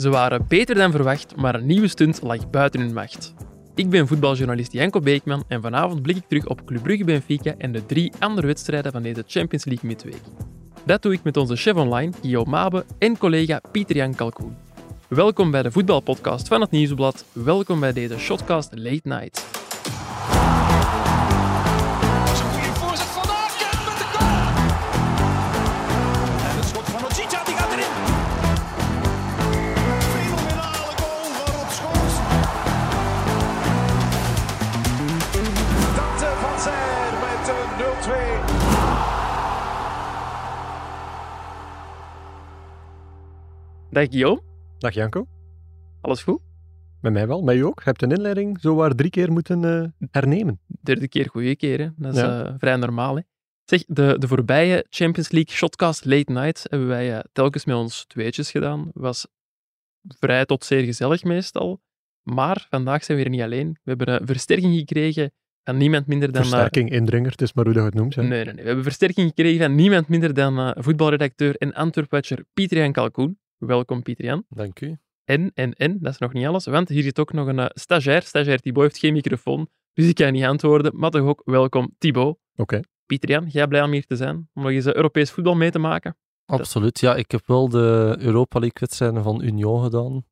Ze waren beter dan verwacht, maar een nieuwe stunt lag buiten hun macht. Ik ben voetbaljournalist Janko Beekman en vanavond blik ik terug op Club Brugge Benfica en de drie andere wedstrijden van deze Champions League midweek. Dat doe ik met onze chef online, Guillaume Mabe, en collega Pieter-Jan Kalkoen. Welkom bij de voetbalpodcast van het Nieuwsblad. Welkom bij deze Shotcast Late Night. Dag Guillaume, Dag Janko. alles goed? Met mij wel, met u ook. Je hebt een inleiding zowaar drie keer moeten eh, hernemen. Derde keer goede keer, hè? dat is Ja. eh, vrij normaal. Hè? Zeg, de, de voorbije Champions League Shotcast Late Night hebben wij eh, telkens met ons tweetjes gedaan. Was vrij tot zeer gezellig meestal. Maar vandaag zijn we weer niet alleen. We hebben een versterking gekregen van niemand minder dan... Versterking, indringer, het is maar hoe dat je het noemt. hè. nee, nee, nee. We hebben versterking gekregen van niemand minder dan voetbalredacteur en Antwerpwatcher Pieter-Jan Kalkoen. Welkom, Pieter-Jan. Dank u. En, en, en, dat is nog niet alles, want hier zit ook nog een eh, stagiair. Stagiair Thibaut heeft geen microfoon, dus ik kan niet antwoorden. Maar toch ook welkom, Thibaut. Oké. Pieter-Jan, jij blij om hier te zijn? Om nog eens eh, Europees voetbal mee te maken? Absoluut. Ja, ik heb wel de Europa League-wedstrijden van Union gedaan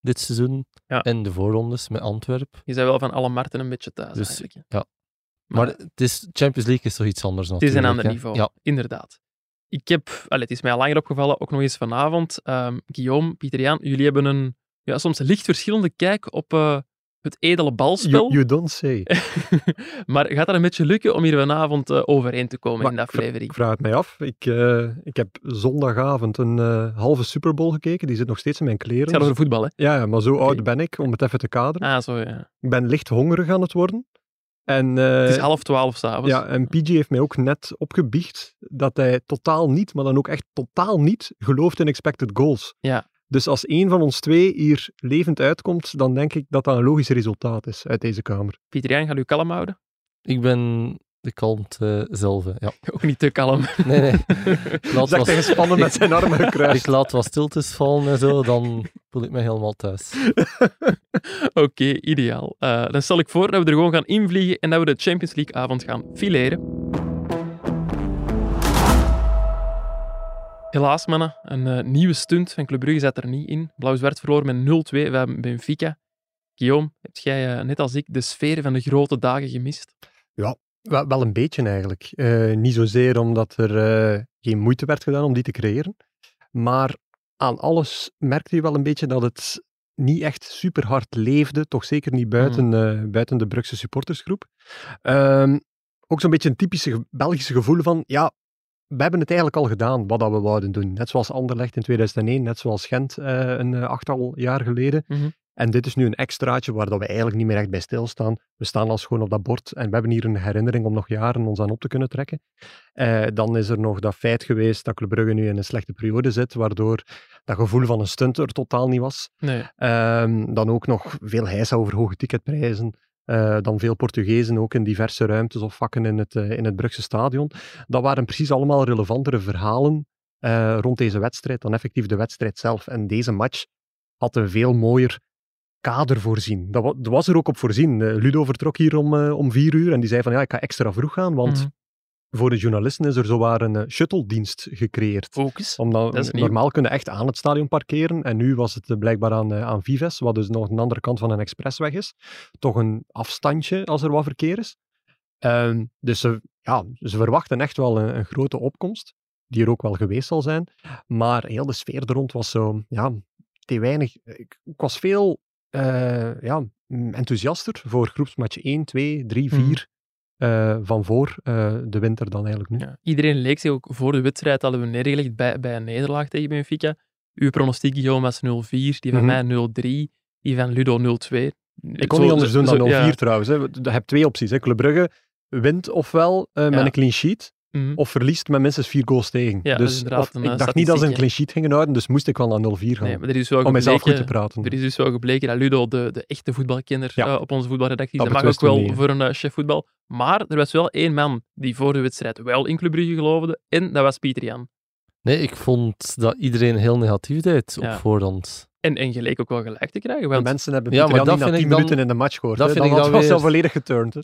dit seizoen. Ja. En de voorrondes met Antwerpen. Je bent wel van alle markten een beetje thuis Dus, eigenlijk. ja. Maar, Maar het is, Champions League is toch iets anders het is een ander niveau, Ja, inderdaad. Ik heb, allee, het is mij al langer opgevallen, ook nog eens vanavond. Ehm, Guillaume, Pieter-Jan, jullie hebben een ja, soms licht verschillende kijk op eh, het edele balspel. You, you don't say. maar gaat dat een beetje lukken om hier vanavond eh, overeen te komen Maar in de vra- aflevering? Ik vraag het mij af. Ik, eh, ik heb zondagavond een halve Super Bowl gekeken. Die zit nog steeds in mijn kleren. Het gaat over voetbal, hè? Ja, maar zo oud ben ik, om het even te kaderen. Ah, zo ja. Ik ben licht hongerig aan het worden. En, eh, Het is half twaalf s'avonds. ja, en PG heeft mij ook net opgebiecht dat hij totaal niet, maar dan ook echt totaal niet, gelooft in expected goals. Ja. Dus als één van ons twee hier levend uitkomt, dan denk ik dat dat een logisch resultaat is uit deze kamer. Pieter Jan, gaat u kalm houden? ik ben de kalmte zelf. Ja. Ook niet te kalm. Nee, nee. Laat, Zegt hij wat, gespannen met zijn armen gekruist. ik laat wat stiltes vallen en zo, dan voel ik me helemaal thuis. Oké, ideaal. Eh, dan stel ik voor dat we er gewoon gaan invliegen en dat we de Champions League avond gaan fileren. Helaas, mannen. Een eh, nieuwe stunt van Club Brugge zat er niet in. Blauw-zwart verloor met 0-2 van Benfica. Guillaume, heb jij, eh, net als ik, de sfeer van de grote dagen gemist? Wel, wel een beetje eigenlijk. Eh, niet zozeer omdat er eh, geen moeite werd gedaan om die te creëren. Maar aan alles merkte je wel een beetje dat het niet echt super hard leefde. Toch zeker niet buiten, eh, buiten de Brugse supportersgroep. Ehm, ook zo'n beetje een typische Belgische gevoel van, ja, we hebben het eigenlijk al gedaan wat dat we wouden doen. Net zoals Anderlecht in 2001, net zoals Gent een achttal jaar geleden. Mhm. En dit is nu een extraatje waar dat we eigenlijk niet meer echt bij stilstaan. We staan als gewoon op dat bord en we hebben hier een herinnering om nog jaren ons aan op te kunnen trekken. Eh, dan is er nog dat feit geweest dat Club Brugge nu in een slechte periode zit, waardoor dat gevoel van een stunt er totaal niet was. Nee. Ehm, dan ook nog veel heisa over hoge ticketprijzen. Eh, dan veel Portugezen ook in diverse ruimtes of vakken in het, eh, in het Brugse stadion. Dat waren precies allemaal relevantere verhalen rond deze wedstrijd dan effectief de wedstrijd zelf. En deze match had een veel mooier kader voorzien. Dat wa- dat was er ook op voorzien. Eh, Ludo vertrok hier om, eh, om vier uur en die zei van ja, ik ga extra vroeg gaan, want Mhm. voor de journalisten is er zowaar een eh, shuttle-dienst gecreëerd. Eens. Omdat normaal kunnen echt aan het stadion parkeren. En nu was het blijkbaar aan, aan Vives, wat dus nog een andere kant van een expressweg is. Toch een afstandje als er wat verkeer is. Ehm, dus ze, ja, ze verwachten echt wel een, een grote opkomst, die er ook wel geweest zal zijn. Maar heel de sfeer er rond was zo, ja, te weinig. Ik, ik was veel eh, ja, enthousiaster voor groepsmatch 1, 2, 3, 4 Mhm. eh, van voor eh, de winter dan eigenlijk nu. Ja. Iedereen leek zich ook voor de wedstrijd, hadden we neergelegd bij, bij een nederlaag tegen Benfica. Uw pronostiek, Guillaume, was 0-4, die van Mhm. mij 0-3, die van Ludo 0-2. Ik kon niet anders doen dan 0-4 ja. trouwens. Hè. Je hebt twee opties. Hè. Club Brugge wint ofwel eh, met een clean sheet, Mhm. of verliest met minstens vier goals tegen. Ja, dus inderdaad of- een, ik eh, dacht niet dat ze een clean sheet gingen houden, dus moest ik wel naar 0-4 gaan. Nee, maar er is wel om mezelf goed te praten. er is dus wel gebleken dat Ludo de, de echte voetbalkenner Ja. eh, op onze voetbalredactie is. Dat mag ook wel niet, voor een eh, chef voetbal. Maar er was wel één man die voor de wedstrijd wel in Club Brugge geloofde, en dat was Pieter Jan. Nee, ik vond dat iedereen heel negatief deed op Ja. voorhand. En, en gelijk ook wel gelijk te krijgen. Want mensen hebben Ja, Pieter maar Jan dat niet na vind 10 ik dan- minuten in de match gehoord. dat hè. vind ik was, dan was weer- al volledig geturnd. hè.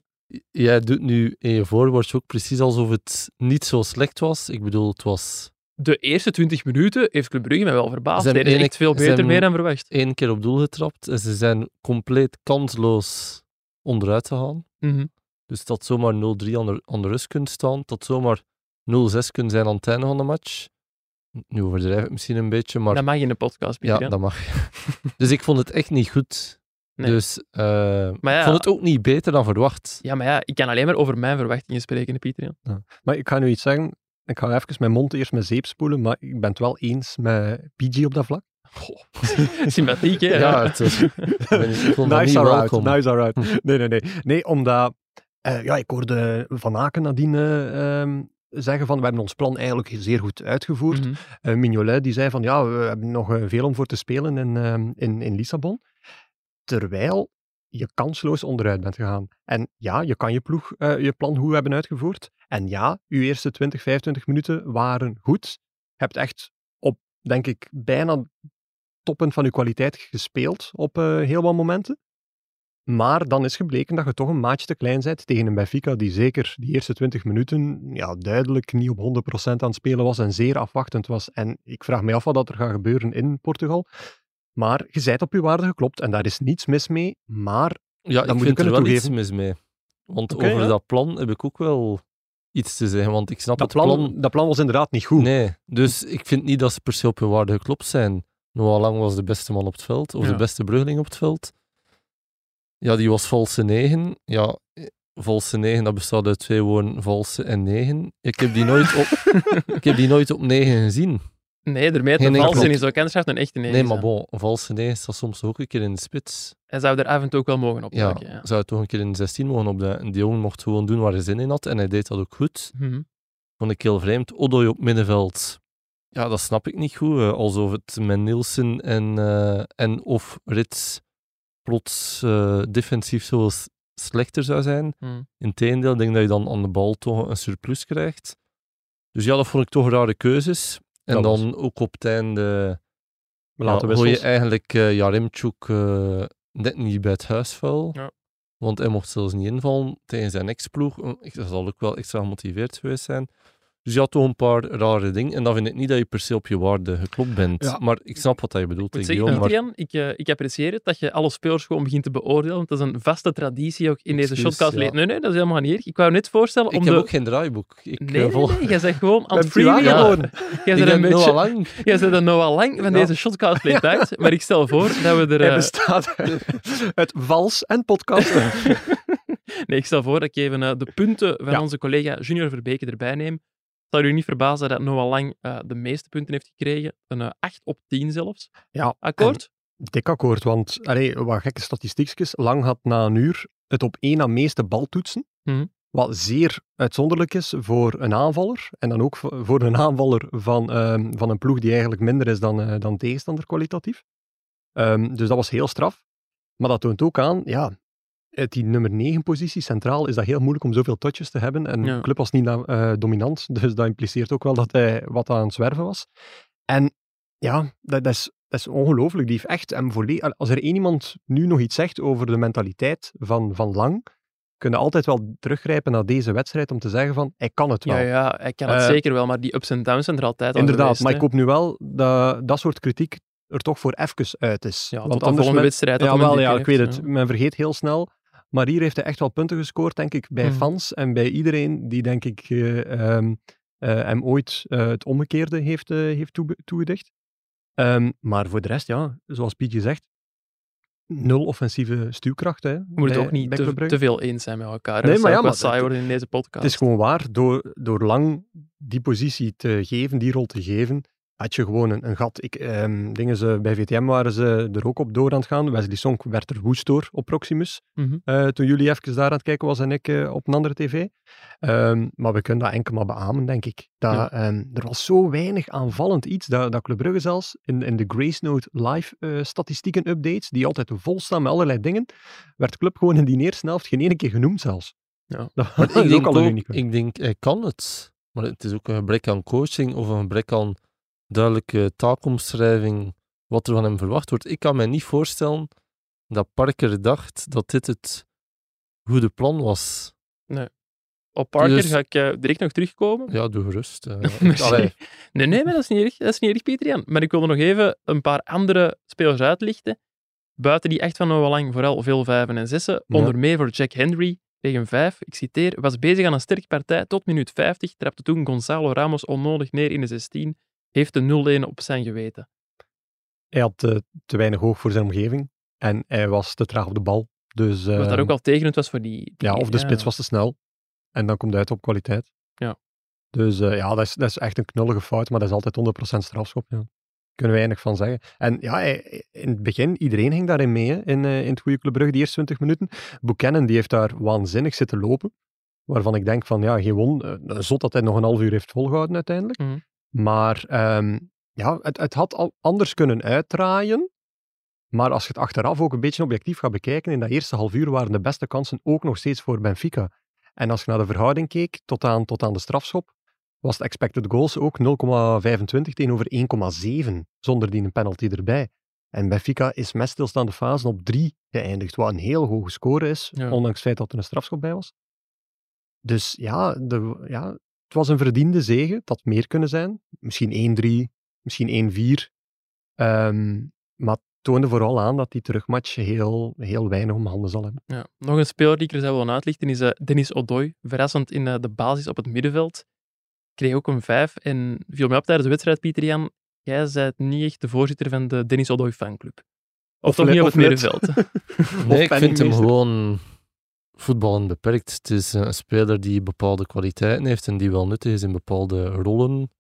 Jij doet nu in je voorwoord ook precies alsof het niet zo slecht was. Ik bedoel, het was de eerste 20 minuten heeft Club Brugge mij wel verbaasd. Ze hebben echt veel beter hebben- mee dan verwacht. één keer op doel getrapt en ze zijn compleet kansloos onderuit gegaan. Mhm. Dus dat zomaar 0-3 aan de, aan de rust kunt staan, dat zomaar 0-6 kunnen zijn aan het einde van de match. Nu overdrijf ik misschien een beetje, maar Dat mag in de podcast, Pieter. ja, dat mag. dus ik vond het echt niet goed. Nee. Dus eh, Maar ja- ik vond het ook niet beter dan verwacht. Ja, maar ja, ik kan alleen maar over mijn verwachtingen spreken, Pieter. Jan. Maar ik ga nu iets zeggen. Ik ga even mijn mond eerst met zeep spoelen, maar ik ben het wel eens met PG op dat vlak. Sympathiek, hè? Ja, het was, ik ben- ik vond dat Nice niet alright, welkom. nice alright. Nee, nee, nee. Nee, omdat... eh, ja, ik hoorde Van Aken nadien eh, ehm, zeggen van, we hebben ons plan eigenlijk zeer goed uitgevoerd. Eh, Mignolet die zei van ja, we hebben nog veel om voor te spelen in, ehm, in, in Lissabon. Terwijl je kansloos onderuit bent gegaan. En ja, je kan je ploeg, eh, je plan goed hebben uitgevoerd. En ja, je eerste 20, 25 minuten waren goed. Je hebt echt op, denk ik, bijna toppunt van je kwaliteit gespeeld op eh, heel wat momenten. Maar dan is gebleken dat je toch een maatje te klein bent tegen een Benfica die zeker die eerste 20 minuten ja, duidelijk niet op 100% aan het spelen was en zeer afwachtend was. En ik vraag me af wat er gaat gebeuren in Portugal. Maar je zijt op je waarde geklopt en daar is niets mis mee. Maar Ja, Dan ik moet je vind er kunnen wel iets toegeven. mis mee. Want over ja. dat plan heb ik ook wel iets te zeggen. Want ik snap dat het plan, plan... dat plan was inderdaad niet goed. Nee, dus ik vind niet dat ze per se op hun waarde geklopt zijn. Noah Lang was de beste man op het veld, of Ja. de beste bruggeling op het veld. Ja, die was valse 9. Ja, eh, valse 9, dat bestaat uit twee woorden, valse en 9. Ik heb die nooit op, ik heb die nooit op 9 gezien. Nee, daarmee Geen de enkel- valse is ook kenschrift een echte nee. Nee, maar bon, valse 9 staat soms ook een keer in de spits. Hij zou er af en toe ook wel mogen Ja, opduiken. Ja. zou het toch een keer in de 16 mogen opduiken. Die jongen mocht gewoon doen waar hij zin in had en hij deed dat ook goed. Mhm. vond ik heel vreemd. Odoi op middenveld, ja, dat snap ik niet goed. eh, alsof het met Nielsen en, eh, en of Rits plots eh, defensief zo slechter zou zijn. Mhm. Integendeel, ik denk dat je dan aan de bal toch een surplus krijgt. Dus ja, dat vond ik toch rare keuzes. En Dat was- dan ook op het einde laten ja, gooi je eigenlijk eh Jaremchuk eh, net niet bij het huisvuil. Ja. Want hij mocht zelfs niet invallen tegen zijn ex-ploeg. Dat zal ook wel extra gemotiveerd geweest zijn. Dus je had toch een paar rare dingen. En dan vind ik niet dat je per se op je waarde geklopt bent. Ja. Maar ik snap wat dat je bedoelt, Ik zeggen, maar ik, eh, ik apprecieer het dat je alle spelers gewoon begint te beoordelen. Want dat is een vaste traditie ook in deze shotcast. ja. Nee, nee, dat is helemaal niet erg. Ik wou net voorstellen ik om heb de... ook geen draaiboek. Ik, Nee, nee, jij zegt gewoon aan het freewheelen. Jij ik bent een Noah beetje... Lang. Jij bent een Noah Lang van Ja. deze shotcast leed uit. Maar ik stel voor dat we er... Hij eh, bestaat uit vals en podcast. Nee, ik stel voor dat ik even de punten van Ja. onze collega Junior Verbeke erbij neem. Zal u niet verbazen dat Noah Lang eh, de meeste punten heeft gekregen. Een eh, 8 op 10 zelfs. ja, Akkoord? dik akkoord, want allee, wat gekke statistiekjes. Lang had na een uur het op één na meeste baltoetsen. Mhm. Wat zeer uitzonderlijk is voor een aanvaller. En dan ook voor voor een aanvaller van, ehm, van een ploeg die eigenlijk minder is dan, eh, dan tegenstander kwalitatief. Ehm, dus dat was heel straf. Maar dat toont ook aan, ja, uit die nummer 9 positie centraal is dat heel moeilijk om zoveel touches te hebben. En Ja. de club was niet eh, dominant, dus dat impliceert ook wel dat hij wat aan het zwerven was. En ja, dat, dat is, dat is ongelooflijk. Die heeft echt hem volledig... Als er één iemand nu nog iets zegt over de mentaliteit van, van Lang, kunnen altijd wel teruggrijpen naar deze wedstrijd om te zeggen van, hij kan het wel. Ja, ja, hij kan het Eh, zeker wel, maar die ups en downs zijn er altijd al Inderdaad, geweest, maar hè. ik hoop nu wel dat dat soort kritiek er toch voor even uit is. Ja, Want tot de volgende wedstrijd. Ja, wel, ja, ik weet het. Men vergeet heel snel. Maar hier heeft hij echt wel punten gescoord, denk ik, bij Mhm. fans en bij iedereen die, denk ik, eh, ehm, eh, hem ooit eh, het omgekeerde heeft, heeft toege- toegedicht. Ehm, maar voor de rest, ja, zoals Pietje zegt, nul offensieve stuwkracht. Hè, Je moet het ook niet te, te veel eens zijn met elkaar. Nee, maar ja, maar saai worden in deze podcast. Het is gewoon waar, door, door lang die positie te geven, die rol te geven, had je gewoon een, een gat. Ik, ehm, dingen ze, bij VTM waren ze er ook op door aan het gaan. Wesley Sonk werd er woest door op Proximus. Mhm. Eh, toen jullie even daar aan het kijken was en ik eh, op een andere tv. Ehm, maar we kunnen dat enkel maar beamen, denk ik. Dat, Ja. ehm, er was zo weinig aanvallend iets, dat, dat Club Brugge zelfs in, in de Grace Note live eh, statistieken updates, die altijd vol staan met allerlei dingen, werd Club gewoon in die eerste helft geen ene keer genoemd zelfs. Ja. Dat Maar is ik ook denk, al ik denk, hij kan het. Maar het is ook een gebrek aan coaching of een gebrek aan duidelijke taakomschrijving wat er van hem verwacht wordt. Ik kan me niet voorstellen dat Parker dacht dat dit het goede plan was. Op Parker Dus- ga ik eh, direct nog terugkomen. Ja, doe gerust. eh. Nee, nee, maar dat is niet erg, dat is niet erg, Pieter Jan. Maar ik wil er nog even een paar andere spelers uitlichten. Buiten die echt van lang vooral veel vijven en zessen. Ja. Onder meer voor Jack Henry tegen vijf. Ik citeer, was bezig aan een sterke partij tot minuut 50. Trapte toen Gonzalo Ramos onnodig neer in de 16. Heeft de 0-1 op zijn geweten. Hij had eh, te weinig hoog voor zijn omgeving en hij was te traag op de bal. Dus, Wat daar ehm, ook al tegen het was voor die... Ja, of de ja. spits was te snel. En dan komt het uit op kwaliteit. Ja. Dus eh, ja, dat is, dat is echt een knullige fout, maar dat is altijd 100% strafschop. Ja. Kunnen we weinig van zeggen. En ja, hij- in het begin, iedereen ging daarin mee, hè, in, eh, in het goede Club Brugge, die eerste 20 minuten. Buchanan, die heeft daar waanzinnig zitten lopen. Waarvan ik denk van, ja, gewoon, eh, zot dat hij nog een half uur heeft volgehouden uiteindelijk. Mhm. Maar ehm, ja, het, het had al anders kunnen uitdraaien. Maar als je het achteraf ook een beetje objectief gaat bekijken, in dat eerste half uur waren de beste kansen ook nog steeds voor Benfica. En als je naar de verhouding keek, tot aan, tot aan de strafschop, was het expected goals ook 0,25 tegenover 1,7, zonder die een penalty erbij. En Benfica is met stilstaande fase op 3 geëindigd, wat een heel hoge score is, Ja. ondanks het feit dat er een strafschop bij was. Dus ja, de, ja, het was een verdiende zege. Het had meer kunnen zijn. Misschien 1-3, misschien 1-4. Ehm, maar het toonde vooral aan dat die terugmatch heel, heel weinig om handen zal hebben. Ja. Nog een speler die ik er zou willen uitlichten is eh, Dennis Odoi. Verrassend in eh, de basis op het middenveld. Kreeg ook een 5 en viel mij op tijdens de wedstrijd, Pieter Jan. Jij bent niet echt de voorzitter van de Dennis Odoi fanclub. Of, Of toch niet op het middenveld. Nee, ik vind hem gewoon voetballen beperkt. Het is een speler die bepaalde kwaliteiten heeft en die wel nuttig is in bepaalde rollen.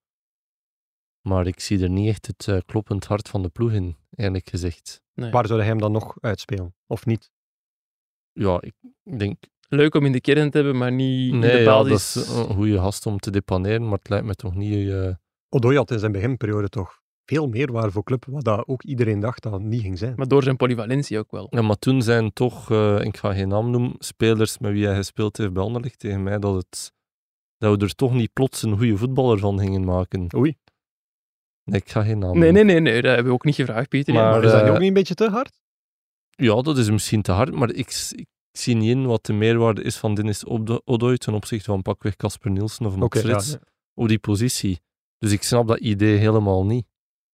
Maar ik zie er niet echt het eh, kloppend hart van de ploeg in, eerlijk gezegd. Nee. Waar zou hij hem dan nog uitspelen? Of niet? Ja, ik denk, Leuk om in de kern te hebben, maar niet in nee, de ja, dat basis. is een goede gast om te depaneren, maar het lijkt me toch niet... eh, Odoi had in zijn beginperiode toch veel meer waar voor club, wat dat ook iedereen dacht dat het niet ging zijn. Maar door zijn polyvalentie ook wel. Ja, maar toen zijn toch, eh, ik ga geen naam noemen, spelers met wie hij gespeeld heeft bij Anderlecht tegen mij, dat, het, dat we er toch niet plots een goede voetballer van gingen maken. Oei, Nee, ik ga geen naam Nee, noemen. nee, nee, nee, dat hebben we ook niet gevraagd, Pieter. Maar, maar is dat eh, ook niet een beetje te hard? Ja, dat is misschien te hard, maar ik, ik zie niet in wat de meerwaarde is van Dennis Odoi ten opzichte van pakweg Casper Nielsen of Max ja, Frits ja. op die positie. Dus ik snap dat idee helemaal niet.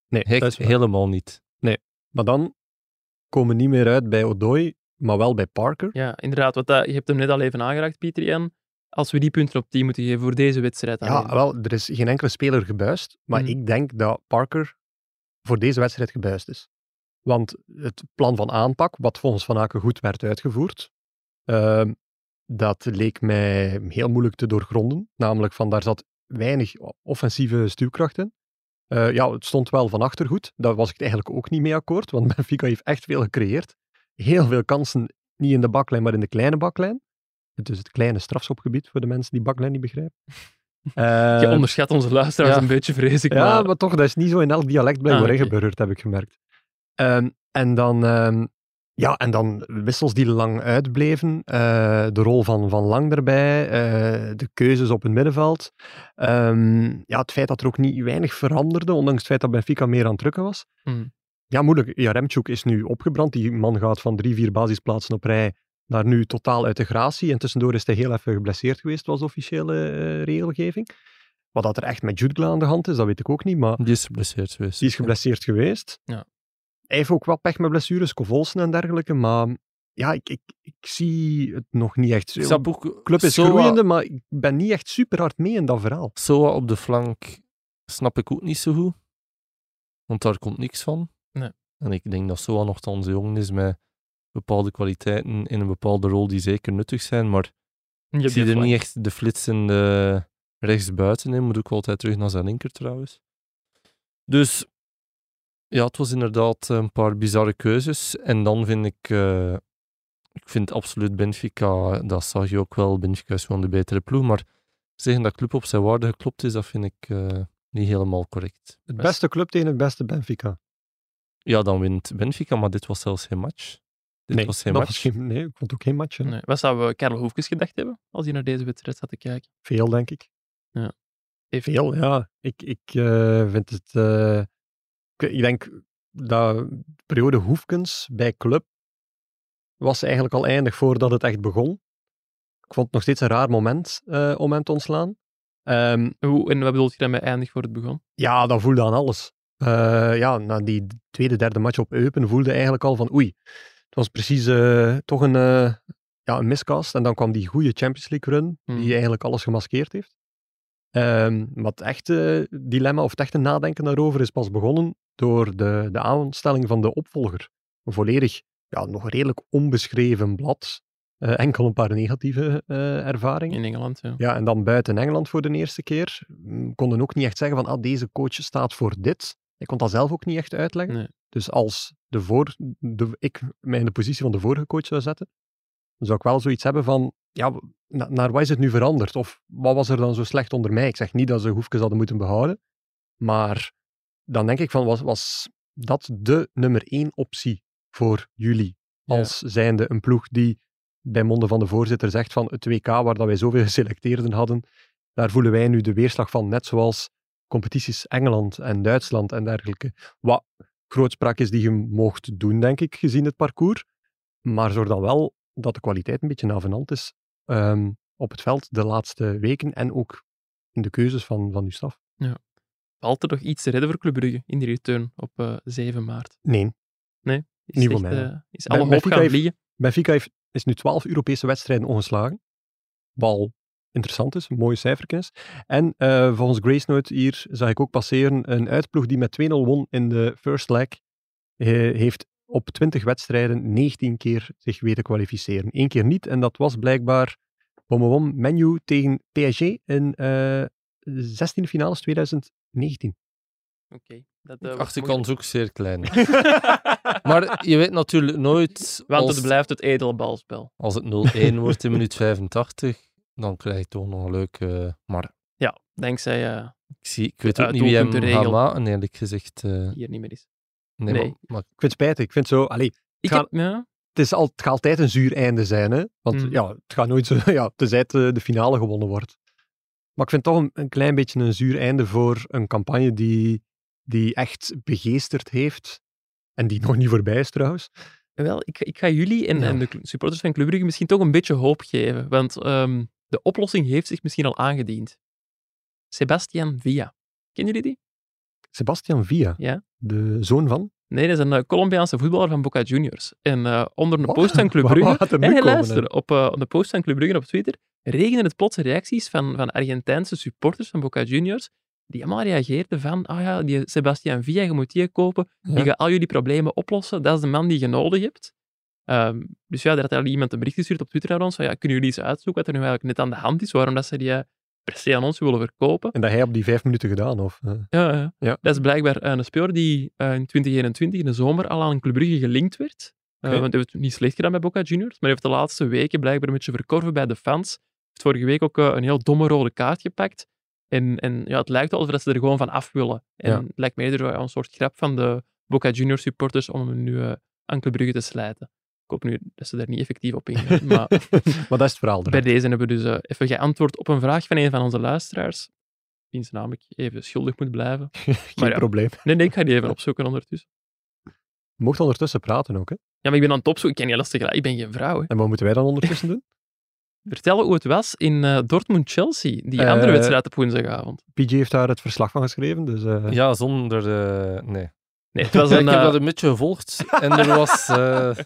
Nee, Hek, dat is helemaal niet. Maar dan komen we niet meer uit bij Odoi, maar wel bij Parker. Ja, inderdaad. Wat dat, je hebt hem net al even aangeraakt, Pieter Jan. Als we die punten op 10 moeten geven voor deze wedstrijd. Ja, alleen. wel, er is geen enkele speler gebuist, maar Mhm. ik denk dat Parker voor deze wedstrijd gebuist is. Want het plan van aanpak, wat volgens Van Aken goed werd uitgevoerd, ehm, dat leek mij heel moeilijk te doorgronden. Namelijk van daar zat weinig offensieve stuwkracht in. Eh, ja, het stond wel van achter goed. Daar was ik het eigenlijk ook niet mee akkoord, want Benfica heeft echt veel gecreëerd. Heel veel kansen, niet in de baklijn, maar in de kleine baklijn. Het is het kleine strafschopgebied voor de mensen die baklijn niet begrijpen. Je Eh, onderschat onze luisteraars ja. een beetje, vrees ik. ja, maar... maar toch, dat is niet zo in elk dialect blijkbaar Ah, ingeburgerd, heb ik gemerkt. Ehm, en dan, ehm, ja, en dan wissels die lang uitbleven, eh, de rol van, van Lang erbij, eh, de keuzes op het middenveld. Ehm, ja, het feit dat er ook niet weinig veranderde, ondanks het feit dat Benfica meer aan het drukken was. Hmm. Ja, moeilijk. Jaremchuk is nu opgebrand. Die man gaat van drie, vier basisplaatsen op rij naar nu totaal uit de gratie. En tussendoor is hij heel even geblesseerd geweest, was de officiële eh, regelgeving. Wat dat er echt met Jutgla aan de hand is, dat weet ik ook niet. Maar Die is geblesseerd geweest. die is geblesseerd geweest. Ja. Hij heeft ook wel pech met blessures, Kovolsen en dergelijke. Maar ja, ik, ik, ik zie het nog niet echt. De club is Soa- groeiende, maar ik ben niet echt super hard mee in dat verhaal. Soa op de flank snap ik ook niet zo goed. Want daar komt niks van. Nee. En ik denk dat Soa nogthans jong is met bepaalde kwaliteiten in een bepaalde rol die zeker nuttig zijn. Maar ik zie die er niet echt de flitsende rechtsbuiten in. Moet ook altijd terug naar zijn linker trouwens. Dus ja, het was inderdaad een paar bizarre keuzes. En dan vind ik, eh, ik vind absoluut Benfica, dat zag je ook wel, Benfica is gewoon de betere ploeg. Maar zeggen dat club op zijn waarde geklopt is, dat vind ik eh, niet helemaal correct. Het Best. beste club tegen het beste Benfica. Ja, dan wint Benfica, maar dit was zelfs geen match. Dit nee, was geen dat match. was geen, nee, ik vond ook geen match. hè. Nee. Wat zouden we Karel Hoefkes gedacht hebben als hij naar deze wedstrijd zat te kijken? Veel, denk ik. Veel, ja. Ik, ik eh, vind het... ik, denk dat de periode Hoefkens bij Club was eigenlijk al eindig voordat het echt begon. Ik vond het nog steeds een raar moment eh, om hem te ontslaan. Ehm, Hoe, en wat bedoelt je daarmee eindig voor het begon? ja, dat voelde aan alles. Eh, ja, na die tweede, derde match op Eupen voelde eigenlijk al van oei. Het was precies eh, toch een, eh, ja, een miscast. En dan kwam die goede Champions League run, Hmm. die eigenlijk alles gemaskeerd heeft. Ehm, maar het echte dilemma of het echte nadenken daarover is pas begonnen door de, de aanstelling van de opvolger. Een volledig, ja, nog redelijk onbeschreven blad. Eh, enkel een paar negatieve eh, ervaringen. In Engeland, ja. Ja, en dan buiten Engeland voor de eerste keer. Mm, Konden ook niet echt zeggen van, ah, deze coach staat voor dit. Ik kon dat zelf ook niet echt uitleggen. Nee. Dus als de voor, de, ik mij in de positie van de vorige coach zou zetten, dan zou ik wel zoiets hebben van, ja, na- naar wat is het nu veranderd? Of wat was er dan zo slecht onder mij? Ik zeg niet dat ze Hoefkes hadden moeten behouden, maar dan denk ik van, was, was dat de nummer één optie voor jullie? Ja. Als zijnde een ploeg die bij monden van de voorzitter zegt van het WK waar dat wij zoveel geselecteerden hadden, daar voelen wij nu de weerslag van, net zoals competities Engeland en Duitsland en dergelijke. Wat grootspraak is die je mocht doen, denk ik, gezien het parcours. Maar zorg dan wel dat de kwaliteit een beetje navenant is ehm, op het veld de laatste weken en ook in de keuzes van, van uw staf. Altijd nog iets te redden voor Club Brugge in die return op eh 7 maart. Nee, Is Niet voor mij, eh, is alle hoop gaan heeft- vliegen. Benfica heeft, is nu 12 Europese wedstrijden ongeslagen. Wat al interessant is, een mooie cijferkennis. En eh, volgens Grace Note hier zag ik ook passeren een uitploeg die met 2-0 won in de first leg. heeft op 20 wedstrijden 19 keer zich weten kwalificeren. Eén keer niet, en dat was blijkbaar menu tegen PSG in eh 16e finales 2019. Oké. Dat, eh, De wordt achterkant is ook zeer klein. maar je weet natuurlijk nooit, Want als, het blijft het edele balspel. als het 0-1 wordt in minuut 85, dan krijg je toch nog een leuke... maar Ja, dankzij eh ik, zie, ik weet ook niet wie hem gaat maken, eerlijk gezegd. eh, hier niet meer is. nee, Nee. Maar, maar Ik vind het spijtig. Ik vind zo... Allee, Ik Ga- heb, ja, het, is al, het gaat altijd een zuur einde zijn, hè? Want Mm. ja, het gaat nooit zo, ja, tenzij het, eh, de finale gewonnen wordt. Maar ik vind het toch een, een klein beetje een zuur einde voor een campagne die, die echt begeesterd heeft. En die nog niet voorbij is trouwens. wel, ik, ik ga jullie en, Ja. en de supporters van Club Brugge misschien toch een beetje hoop geven. Want ehm, de oplossing heeft zich misschien al aangediend. Sebastian Villa. Kennen jullie die? Sebastian Villa, Ja. de zoon van... Nee, dat is een eh, Colombiaanse voetballer van Boca Juniors. En eh, onder een Wat? post van Club Brugge... nee, komen, luister. Op, eh, op de post van Club Brugge op Twitter regenen het plots reacties van, van Argentijnse supporters van Boca Juniors die allemaal reageerden van ah ja, die Sebastian Villa, je moet die kopen, die gaat al jullie problemen oplossen, dat is de man die je nodig hebt. Ehm, dus ja, daar had al iemand een bericht gestuurd op Twitter naar ons van ja, kunnen jullie eens uitzoeken wat er nu eigenlijk net aan de hand is, waarom dat ze die eh, per se aan ons willen verkopen. En dat hij op die vijf minuten gedaan, of... eh, Ja, ja. Ja. Dat is blijkbaar eh, een speler die in 2021 in de zomer al aan Club Brugge gelinkt werd. Want hij heeft het niet slecht gedaan bij Boca Juniors, maar hij heeft de laatste weken blijkbaar een beetje verkorven bij de fans. Heeft vorige week ook eh, een heel domme rode kaart gepakt. En, en ja, het lijkt alsof ze er gewoon van af willen. En Ja. het lijkt me eerder een soort grap van de Boca Juniors supporters om hem nu aan Club Brugge te slijten. Ik hoop nu dat ze daar niet effectief op ingaan. maar maar dat is het verhaal bij deze hebben we dus eh, even geantwoord op een vraag van een van onze luisteraars. Wiens naam ik even schuldig moet blijven. Geen maar ja. probleem. Nee, nee, ik ga die even opzoeken ondertussen. Je mocht ondertussen praten ook, hè? Ja, maar ik ben aan het opzoeken. Ik ken niet lastig. Ik ben geen vrouw. Hè. En wat moeten wij dan ondertussen doen? Vertel hoe het was in eh, Dortmund-Chelsea, die Eh, andere wedstrijd op woensdagavond. PG heeft daar het verslag van geschreven, dus... eh, ja, zonder... eh, nee. Nee, het was een... ik heb eh, dat een beetje gevolgd en er was... eh,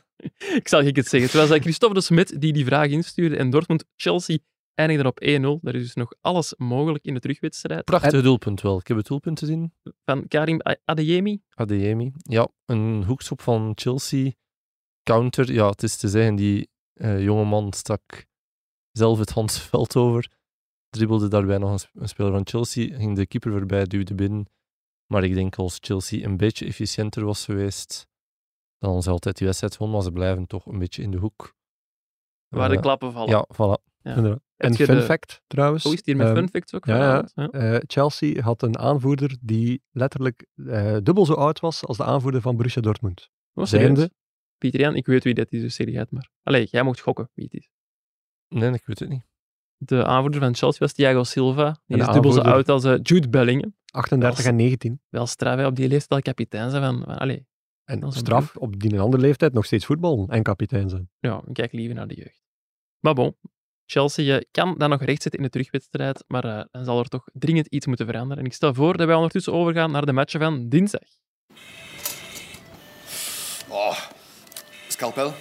ik zal ik het zeggen. Het was eh, Christophe de Smet die die vraag instuurde en Dortmund-Chelsea eindigde op 1-0. Daar is dus nog alles mogelijk in de terugwedstrijd. prachtig doelpunt wel. Ik heb het doelpunt gezien. Van Karim Adeyemi. Adeyemi. Ja, een hoekschop van Chelsea. Counter. Ja, het is te zeggen, die eh jongeman stak zelf het Hans veld over. Dribbelde daarbij nog een, sp- een speler van Chelsea. Ging de keeper voorbij, duwde binnen. Maar ik denk als Chelsea een beetje efficiënter was geweest, dan ze altijd die wedstrijd gewonnen. Maar ze blijven toch een beetje in de hoek. Waar de Eh, klappen vallen. Ja, voilà. Ja. En fun de- fact, trouwens. Hoe is het hier met ehm, fun facts ook ja. Eh, Chelsea had een aanvoerder die letterlijk eh, dubbel zo oud was als de aanvoerder van Borussia Dortmund. Wat serieus? Zijnde, Pieter Jan, ik weet wie dat is, dus het maar. Allee, jij mocht gokken wie het is. Nee, ik weet het niet. De aanvoerder van Chelsea was Thiago Silva. Die En is dubbel zo oud als eh, Jude Bellingham. 38 en 19. Wel straf hè, op die leeftijd al kapitein zijn van, van allee, En straf, op die een andere leeftijd nog steeds voetbal en kapitein zijn. ja, ik kijk liever naar de jeugd. Maar bon, Chelsea kan dan nog rechtzetten in de terugwedstrijd, maar eh, dan zal er toch dringend iets moeten veranderen. En ik stel voor dat wij ondertussen overgaan naar de matchen van dinsdag. Oh, scalpel?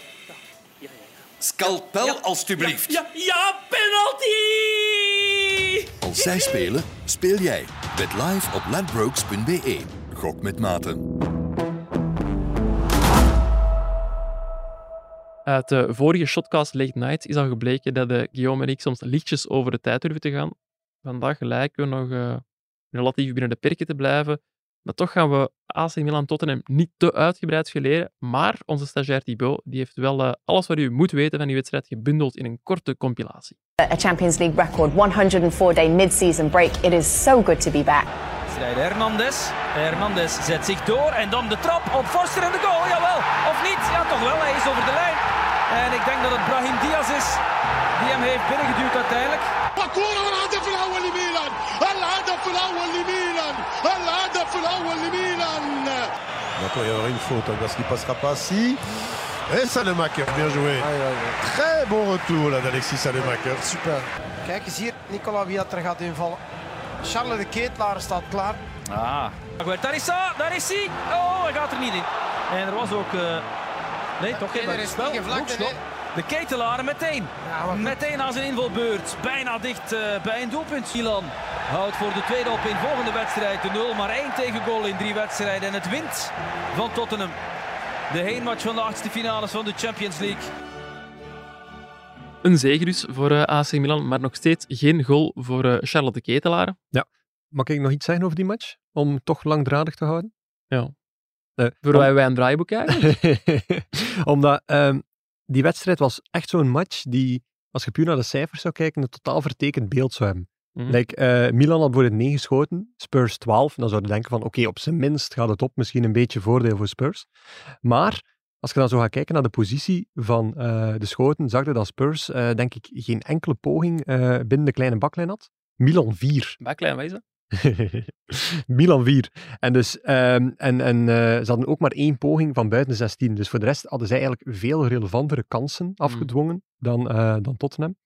Scalpel, alstublieft. Ja, ja, penalty! Als zij spelen, speel jij. Bet live op ladbrokes.be. Gok met maten. Uit de vorige Shotcast Late Night is al gebleken dat de Guillaume en ik soms lichtjes over de tijd durven te gaan. Vandaag lijken we nog eh, relatief binnen de perken te blijven. Maar toch gaan we AC Milan Tottenham niet te uitgebreid geleren. Maar onze stagiair Thibaut die heeft wel eh, alles wat u moet weten van die wedstrijd gebundeld in een korte compilatie. a Champions League record 104 day mid season break. It is so good to be back. Hernandez. Hernandez zet zich door en dan de trap op Forster en de goal. Jawel, of niet? Ja, toch wel. Hij is over de lijn. En ik denk dat het Brahim Diaz is die hem heeft binnengeduwd uiteindelijk. الهدف الأول لميلان الهدف الأول لميلان Maintenant, il y aura une faute hein, parce qu'il passera pas si. Et Salemaker, bien joué. Très bon retour là d'Alexis Salemaker. Super. Kijk eens hier, Nicola Viatra gaat invallen. Charles de Ketelaar staat klaar. Ah. Daar is hij, daar is hij. Oh, hij gaat er niet in. En er was ook... eh, Nee, toch geen er is spel. niet gevlakt, Hoekschop. nee. De ketelaren meteen. Ja. Meteen aan zijn invalbeurt. Bijna dicht eh, bij een doelpunt. Milan houdt voor de tweede op in volgende wedstrijd de 0. Maar één tegengoal in drie wedstrijden. En het wint van Tottenham. De heenmatch van de achtste finales van de Champions League. Een zege dus voor eh, AC Milan, maar nog steeds geen goal voor eh, Charlotte Ketelaar. Mag ik nog iets zeggen over die match? Om toch langdradig te houden? Ja. Eh, Voor om- wij wij een draaiboek eigenlijk. Omdat ehm, die wedstrijd was echt zo'n match die, als je puur naar de cijfers zou kijken, een totaal vertekend beeld zou hebben. Mhm. Like, eh, Milan had voor het 9 geschoten, Spurs 12. Dan zou je denken van, oké, op zijn minst gaat het op. Misschien een beetje voordeel voor Spurs. Maar, als je dan zo gaat kijken naar de positie van eh, de schoten, zag je dat Spurs, eh, denk ik, geen enkele poging binnen de kleine baklijn had. Milan 4. Baklijn, wat is dat? Milan 4. En, dus, ehm, en, en eh, ze hadden ook maar één poging van buiten de 16. Dus voor de rest hadden zij eigenlijk veel relevantere kansen afgedwongen dan, eh, dan Tottenham.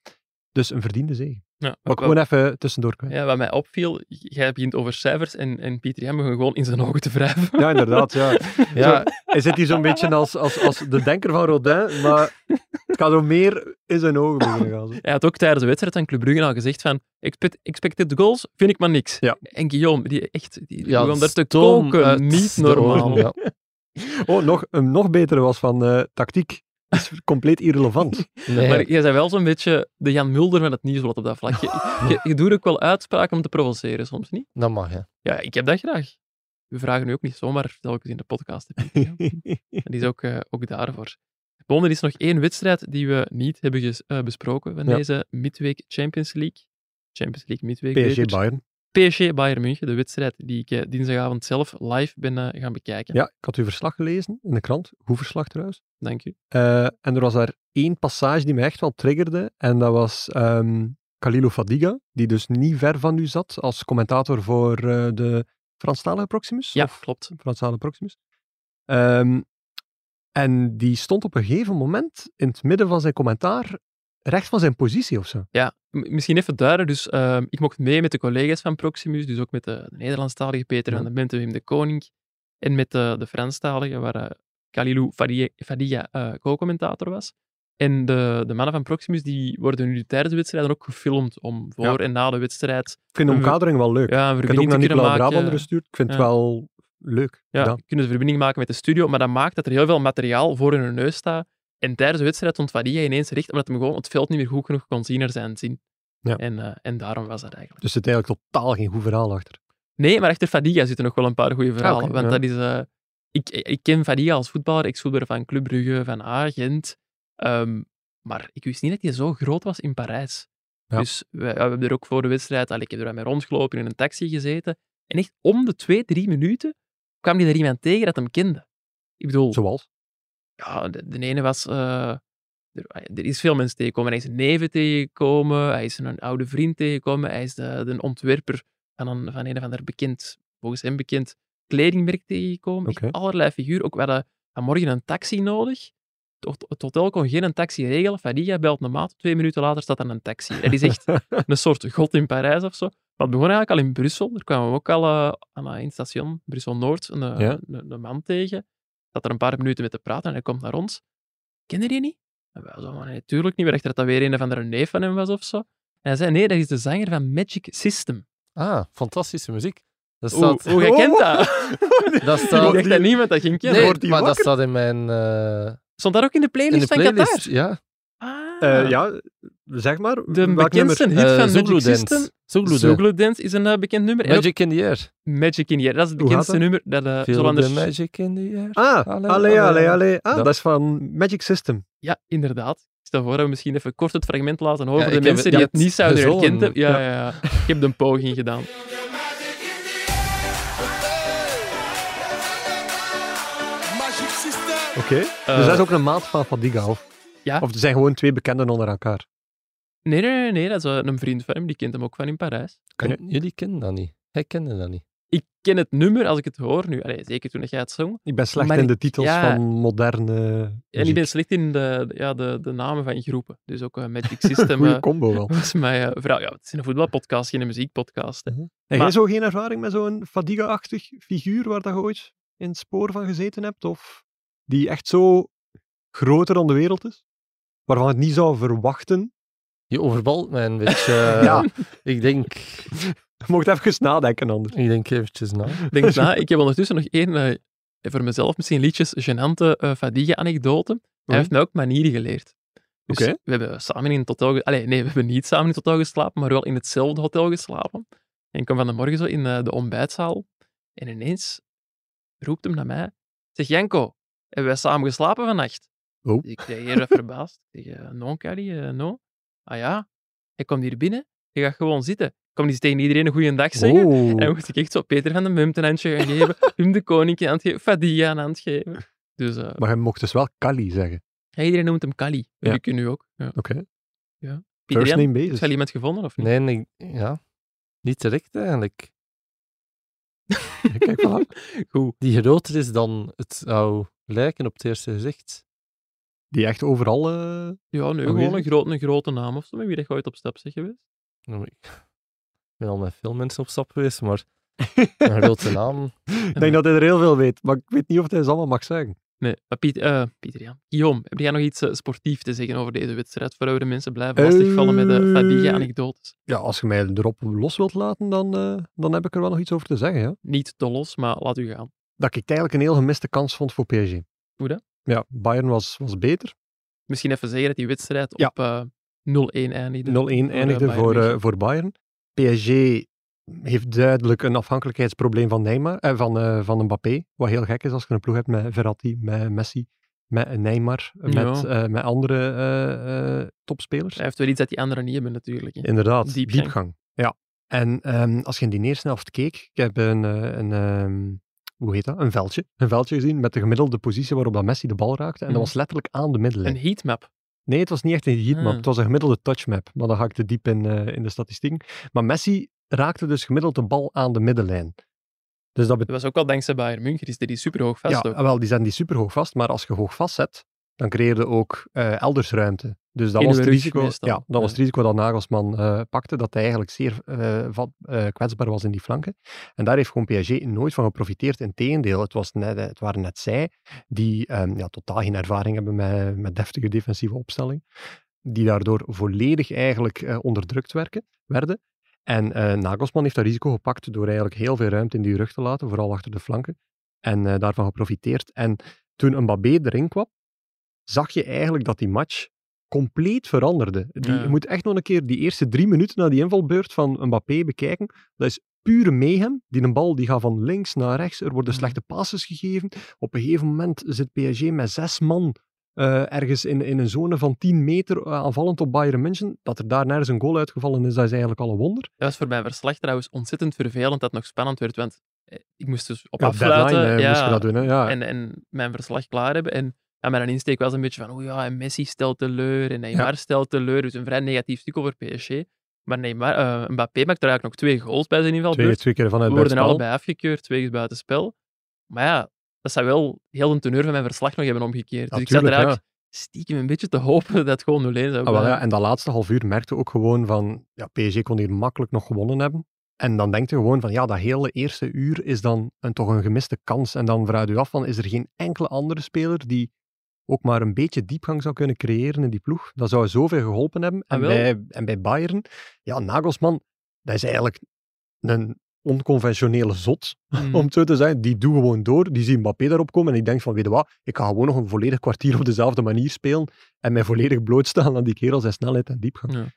Dus een verdiende zege. Ja, Maar wat- gewoon even tussendoor kwijt. ja, wat mij opviel, jij begint over cijfers en, en Pieter Jan begon gewoon in zijn ogen te wrijven. Ja, inderdaad. Ja. Ja, hij zit hier zo'n beetje als, als, als de denker van Rodin, maar het gaat zo meer in zijn ogen beginnen gaan. zo. Hij had ook tijdens de wedstrijd aan Club Brugge al gezegd van expect, expected goals vind ik maar niks. Ja. En Guillaume, die echt, die, Ja, begon daar te koken. uit Niet normaal. ja. Oh, nog, een nog betere was van eh, tactiek. Is compleet irrelevant. Nee. Maar jij bent wel zo'n beetje de Jan Mulder van het nieuwsblad op dat vlak. Je, je, je doet ook wel uitspraken om te provoceren soms, niet? Dat mag, hè. Ja, ik heb dat graag. We vragen nu ook niet zomaar telkens in de podcast. En die is ook, eh, ook daarvoor. Bon, er is nog één wedstrijd die we niet hebben ges- eh, besproken van Ja. deze midweek Champions League. Champions League midweek. PSG. Bayern. PSG Bayern München, de wedstrijd die ik eh, dinsdagavond zelf live ben eh, gaan bekijken. Ja, ik had uw verslag gelezen in de krant. Goed verslag trouwens. Dank u. Eh, en er was daar één passage die me echt wel triggerde. En dat was Khalilou Fadiga, die dus niet ver van u zat als commentator voor de Franstalige Proximus. Ja, Of klopt. Franstalige Proximus. Ehm, en die stond op een gegeven moment in het midden van zijn commentaar recht van zijn positie of zo. Ja, misschien even duiden. Dus ehm, ik mocht mee met de collega's van Proximus, dus ook met de, de Nederlandstalige Peter Ja. van de Bente Wim de Koning en met de, de Franstalige, waar uh, Khalilou Fadia, Fadia eh, co-commentator was. En de, de mannen van Proximus die worden nu tijdens de wedstrijden ook gefilmd om voor Ja. en na de wedstrijd Ik vind de omkadering wel leuk. ja, een ik heb ook naar Nicola gestuurd. Ik vind het Ja. wel leuk Ja, gedaan. kunnen ze verbinding maken met de studio, maar dat maakt dat er heel veel materiaal voor hun neus staat. En tijdens de wedstrijd stond Fadia ineens recht, omdat hij gewoon het veld niet meer goed genoeg kon zien naar zijn zin. Ja. En, eh, en daarom was dat eigenlijk. Dus er zit eigenlijk totaal geen goed verhaal achter. Nee, maar achter Fadiga zitten nog wel een paar goede verhalen. want ja. dat is... eh, ik, ik ken Fadiga als voetballer. Ik voetballer van Club Brugge, van Agent. Ehm, maar ik wist niet dat hij zo groot was in Parijs. Ja. Dus we, we hebben er ook voor de wedstrijd... allee, ik heb er mee rondgelopen, in een taxi gezeten. En echt om de twee, drie minuten kwam hij er iemand tegen dat hem kende. Ik bedoel... Zoals? Ja, de, de ene was... eh, er, er is veel mensen tegengekomen. Hij is een neven tegengekomen, hij is een oude vriend tegengekomen, hij is de, de ontwerper van een, van een of ander bekend, volgens hem bekend, kledingmerk tegengekomen. Oké. allerlei figuur. Ook we hadden vanmorgen een taxi nodig. Het, hotel kon geen taxi regelen. Fadiga belt een maat. Twee minuten later staat er een taxi. Dat is echt een soort god in Parijs of zo. Maar het begon eigenlijk al in Brussel. Daar kwamen we ook al eh, aan, in het station Brussel-Noord een, Ja. een, een man tegen. Zat er een paar minuten mee te praten en hij komt naar ons. Ken je die niet? En wij zo, maar nee, tuurlijk niet. We dachten dat dat weer een of andere neef van hem was of zo. En hij zei, nee, dat is de zanger van Magic System. Ah, fantastische muziek. Dat Hoe, staat, hoe jij kent dat? dat Ik staat, dacht dat niemand dat ging kennen. nee, maar dat staat in mijn eh, Stond daar ook in de in playlist de van playlist. Qatar? Ja, Ah. Eh, ja, zeg maar. De bekendste nummer? hit Eh, van Zulu Magic. System, Dance. Is een eh, bekend nummer. Magic in the Air. Magic in the Air. Dat is het bekendste nummer dat uh, Feel Zolanders... the magic in the air. Ah, Allee, allee, allee. Ah, Dat- dat is van Magic System. Ja, inderdaad. Ik stel voor dat we misschien even kort het fragment laten horen Ja, voor de heb mensen die het niet zouden hebben. Ja, Ja. ja. ja. Ik heb de poging gedaan. Magic System. Oké. Dus dat is ook een maat van Fadiga, of? Ja. Of er zijn gewoon twee bekenden onder elkaar. Nee, nee, nee, nee, dat is een vriend van hem. Die kent hem ook van in Parijs. Ken- Jullie kennen dat niet. Hij kende dat niet. Ik ken het nummer als ik het hoor nu. Allee, zeker toen jij het zong. Ik ben slecht Maar in ik- de titels ja. van moderne En ik ben slecht in de, ja, de, de namen van groepen. Dus ook eh, Magic System. Goeie eh, combo wel. was mij eh, vooral, ja, het is een voetbalpodcast, geen muziekpodcast. hè. En Maar- jij zo geen ervaring met zo'n Fadiga-achtig figuur waar dat je ooit in het spoor van gezeten hebt? Of die echt zo groter dan de wereld is? Waarvan het niet zou verwachten? Je overvalt mij een beetje. Ja. Ik denk, Je mocht even nadenken anders. ik denk eventjes na. Denk na, ik heb ondertussen nog één, eh, voor mezelf misschien liedjes, gênante eh Fadiga-anekdote. Hij heeft mij ook manieren geleerd. Dus Oké. we hebben samen in het hotel... Allee, nee, we hebben niet samen in het hotel geslapen, maar wel in hetzelfde hotel geslapen. En ik kwam van de morgen zo in eh, de ontbijtzaal en ineens roept hem naar mij. Zeg, Janko, hebben wij samen geslapen vannacht? Oh. Dus ik reageer verbaasd. Ik zeg, eh, no, Carrie, eh, no. Ah ja, hij komt hier binnen, je gaat gewoon zitten. Ik kom eens tegen iedereen een goede dag zeggen. Oh. En dan moest ik echt zo Peter van de Mumt een handje gaan geven, Wim de Koning een hand geven, Fadiga een hand geven. Dus eh, Maar je mocht dus wel Kali zeggen. ja, iedereen noemt hem Kali. Ja. Ja. Ik nu ook. Ja. Oké. Pieter First name heb basis. je al iemand gevonden of niet? Nee, nee, ja. Niet direct eigenlijk. Kijk, voilà. Goed. Die groter is dan het zou lijken op het eerste gezicht. Die echt overal... eh, Ja, nu gewoon een, grote een grote naam of zo, met wie dat je ooit op stap bent geweest. Nou, Ik ben al met veel mensen op stap geweest, maar een grote naam. Ik denk dat hij er heel veel weet, maar ik weet niet of hij ze allemaal mag zeggen. Nee, maar Piet, eh, Pieter Jan. Guillaume, heb jij nog iets eh, sportief te zeggen over deze wedstrijd, voordat we de mensen blijven lastigvallen met de Eh, Fadiga-anekdotes? Ja, als je mij erop los wilt laten, dan, eh, dan heb ik er wel nog iets over te zeggen. Ja. Niet te los, maar laat u gaan. Dat ik het eigenlijk een heel gemiste kans vond voor PSG. Hoe dat? Ja, Bayern was, was beter. 0-1 Misschien even zeggen dat die wedstrijd Ja. op eh 0-1 eindigde. eindigde Bayern voor, eh, voor Bayern. PSG heeft duidelijk een afhankelijkheidsprobleem van Neymar, eh, van, eh, van Mbappé. Wat heel gek is als je een ploeg hebt met Verratti, met Messi, met Neymar, met, Ja. met andere topspelers. Hij heeft wel iets dat die anderen niet hebben, natuurlijk. hè. Inderdaad, Diepgang. diepgang. Ja. En ehm, als je in die eerste helft keek, ik heb een, een ehm, hoe heet dat? Een veldje. Een veldje gezien met de gemiddelde positie waarop dat Messi de bal raakte. En Mhm. dat was letterlijk aan de middenlijn. Een heatmap. Nee, het was niet echt een heatmap. Ah. Het was een gemiddelde touchmap. Maar dan ga ik te diep in, eh, in de statistieken. Maar Messi raakte dus gemiddeld de bal aan de middenlijn. Dus dat Dat was ook al dankzij Bayern München, is die super hoog vast ja, ook. wel, die zetten die super hoog vast. Maar als je hoog vastzet, dan creëer je ook eh, elders ruimte. Dus dat was het risico, meestal. ja, dat Ja. was het risico dat Nagelsman eh, pakte, dat hij eigenlijk zeer eh, vat- kwetsbaar was in die flanken. En daar heeft gewoon PSG nooit van geprofiteerd. Integendeel, het, was net, het waren net zij die ehm, ja, totaal geen ervaring hebben met, met deftige defensieve opstelling, die daardoor volledig eigenlijk onderdrukt werken, werden. En Nagelsman heeft dat risico gepakt door eigenlijk heel veel ruimte in die rug te laten, vooral achter de flanken. En daarvan geprofiteerd. En toen Mbappé erin kwam, zag je eigenlijk dat die match compleet veranderde. Die, Ja. Je moet echt nog een keer die eerste drie minuten na die invalbeurt van Mbappé bekijken. Dat is pure mayhem. Die een bal die gaat van links naar rechts. Er worden slechte passes gegeven. Op een gegeven moment zit PSG met zes man eh, ergens in, in een zone van 10 meter eh, aanvallend op Bayern München. Dat er daar nergens een goal uitgevallen is, dat is eigenlijk al een wonder. Dat was voor mijn verslag trouwens ontzettend vervelend dat het nog spannend werd, want eh, ik moest dus op Ja, afsluiten. deadline ja, moest je dat doen. Hè? Ja. en, en mijn verslag klaar hebben. En En mijn insteek was een beetje van, oh ja, en Messi stelt teleur en Neymar stelt teleur. Dus een vrij negatief stuk over PSG. Maar Neymar, eh, Mbappé maakt er eigenlijk nog twee goals bij zijn Twee, invalbeurt. twee keer vanuit We worden allebei afgekeurd, twee keer buitenspel. Maar ja, dat zou wel heel een teneur van mijn verslag nog hebben omgekeerd. Dus ik zat er eigenlijk stiekem een beetje te hopen dat het gewoon 0-1 zou Ah, ja, en dat laatste half uur merkte ook gewoon van, ja, PSG kon hier makkelijk nog gewonnen hebben. En dan denkt je gewoon van, ja, dat hele eerste uur is dan een, toch een gemiste kans. En dan vraag je je af van, is er geen enkele andere speler die ook maar een beetje diepgang zou kunnen creëren in die ploeg? Dat zou zoveel geholpen hebben. En, Ah, wel. bij, en bij Bayern, ja, Nagelsman, dat is eigenlijk een onconventionele zot, Mm. om het zo te zeggen. Die doet gewoon door, die ziet Mbappé daarop komen en die denkt van, weet je wat, ik ga gewoon nog een volledig kwartier op dezelfde manier spelen en mij volledig blootstaan aan die kerel zijn snelheid en diepgang. Ja. Dus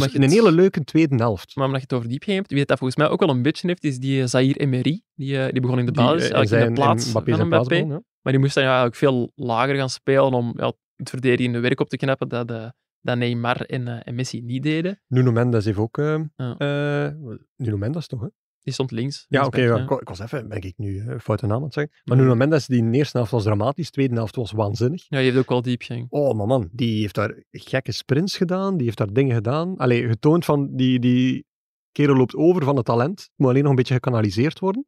Omdat je een het- hele leuke tweede helft. Maar omdat je het over diepgang hebt, wie het dat volgens mij ook wel een beetje heeft, is die eh, Zaire Emery. Die, eh, die begon in de Die, basis, eh, eigenlijk in zijn- de plaats en Mbappé van Mbappé. plaats begon, ja. Maar die moest dan ja, eigenlijk veel lager gaan spelen om ja, het verdedigende werk op te knappen dat, eh, dat Neymar en, eh, en Messi niet deden. Nuno Mendes heeft ook... Ja. eh, Nuno Mendes toch, hè? Die stond links. Ja, oké. ja, ik, was even, ben ik nu foute naam aan het zeggen. Maar Nuno Mendes, die in de eerste helft was dramatisch, de tweede helft was waanzinnig. Ja, die heeft ook wel diepgang. Oh, maar man, die heeft daar gekke sprints gedaan, die heeft daar dingen gedaan. Allee, getoond van, die, die kerel loopt over van het talent. Het moet alleen nog een beetje gekanaliseerd worden.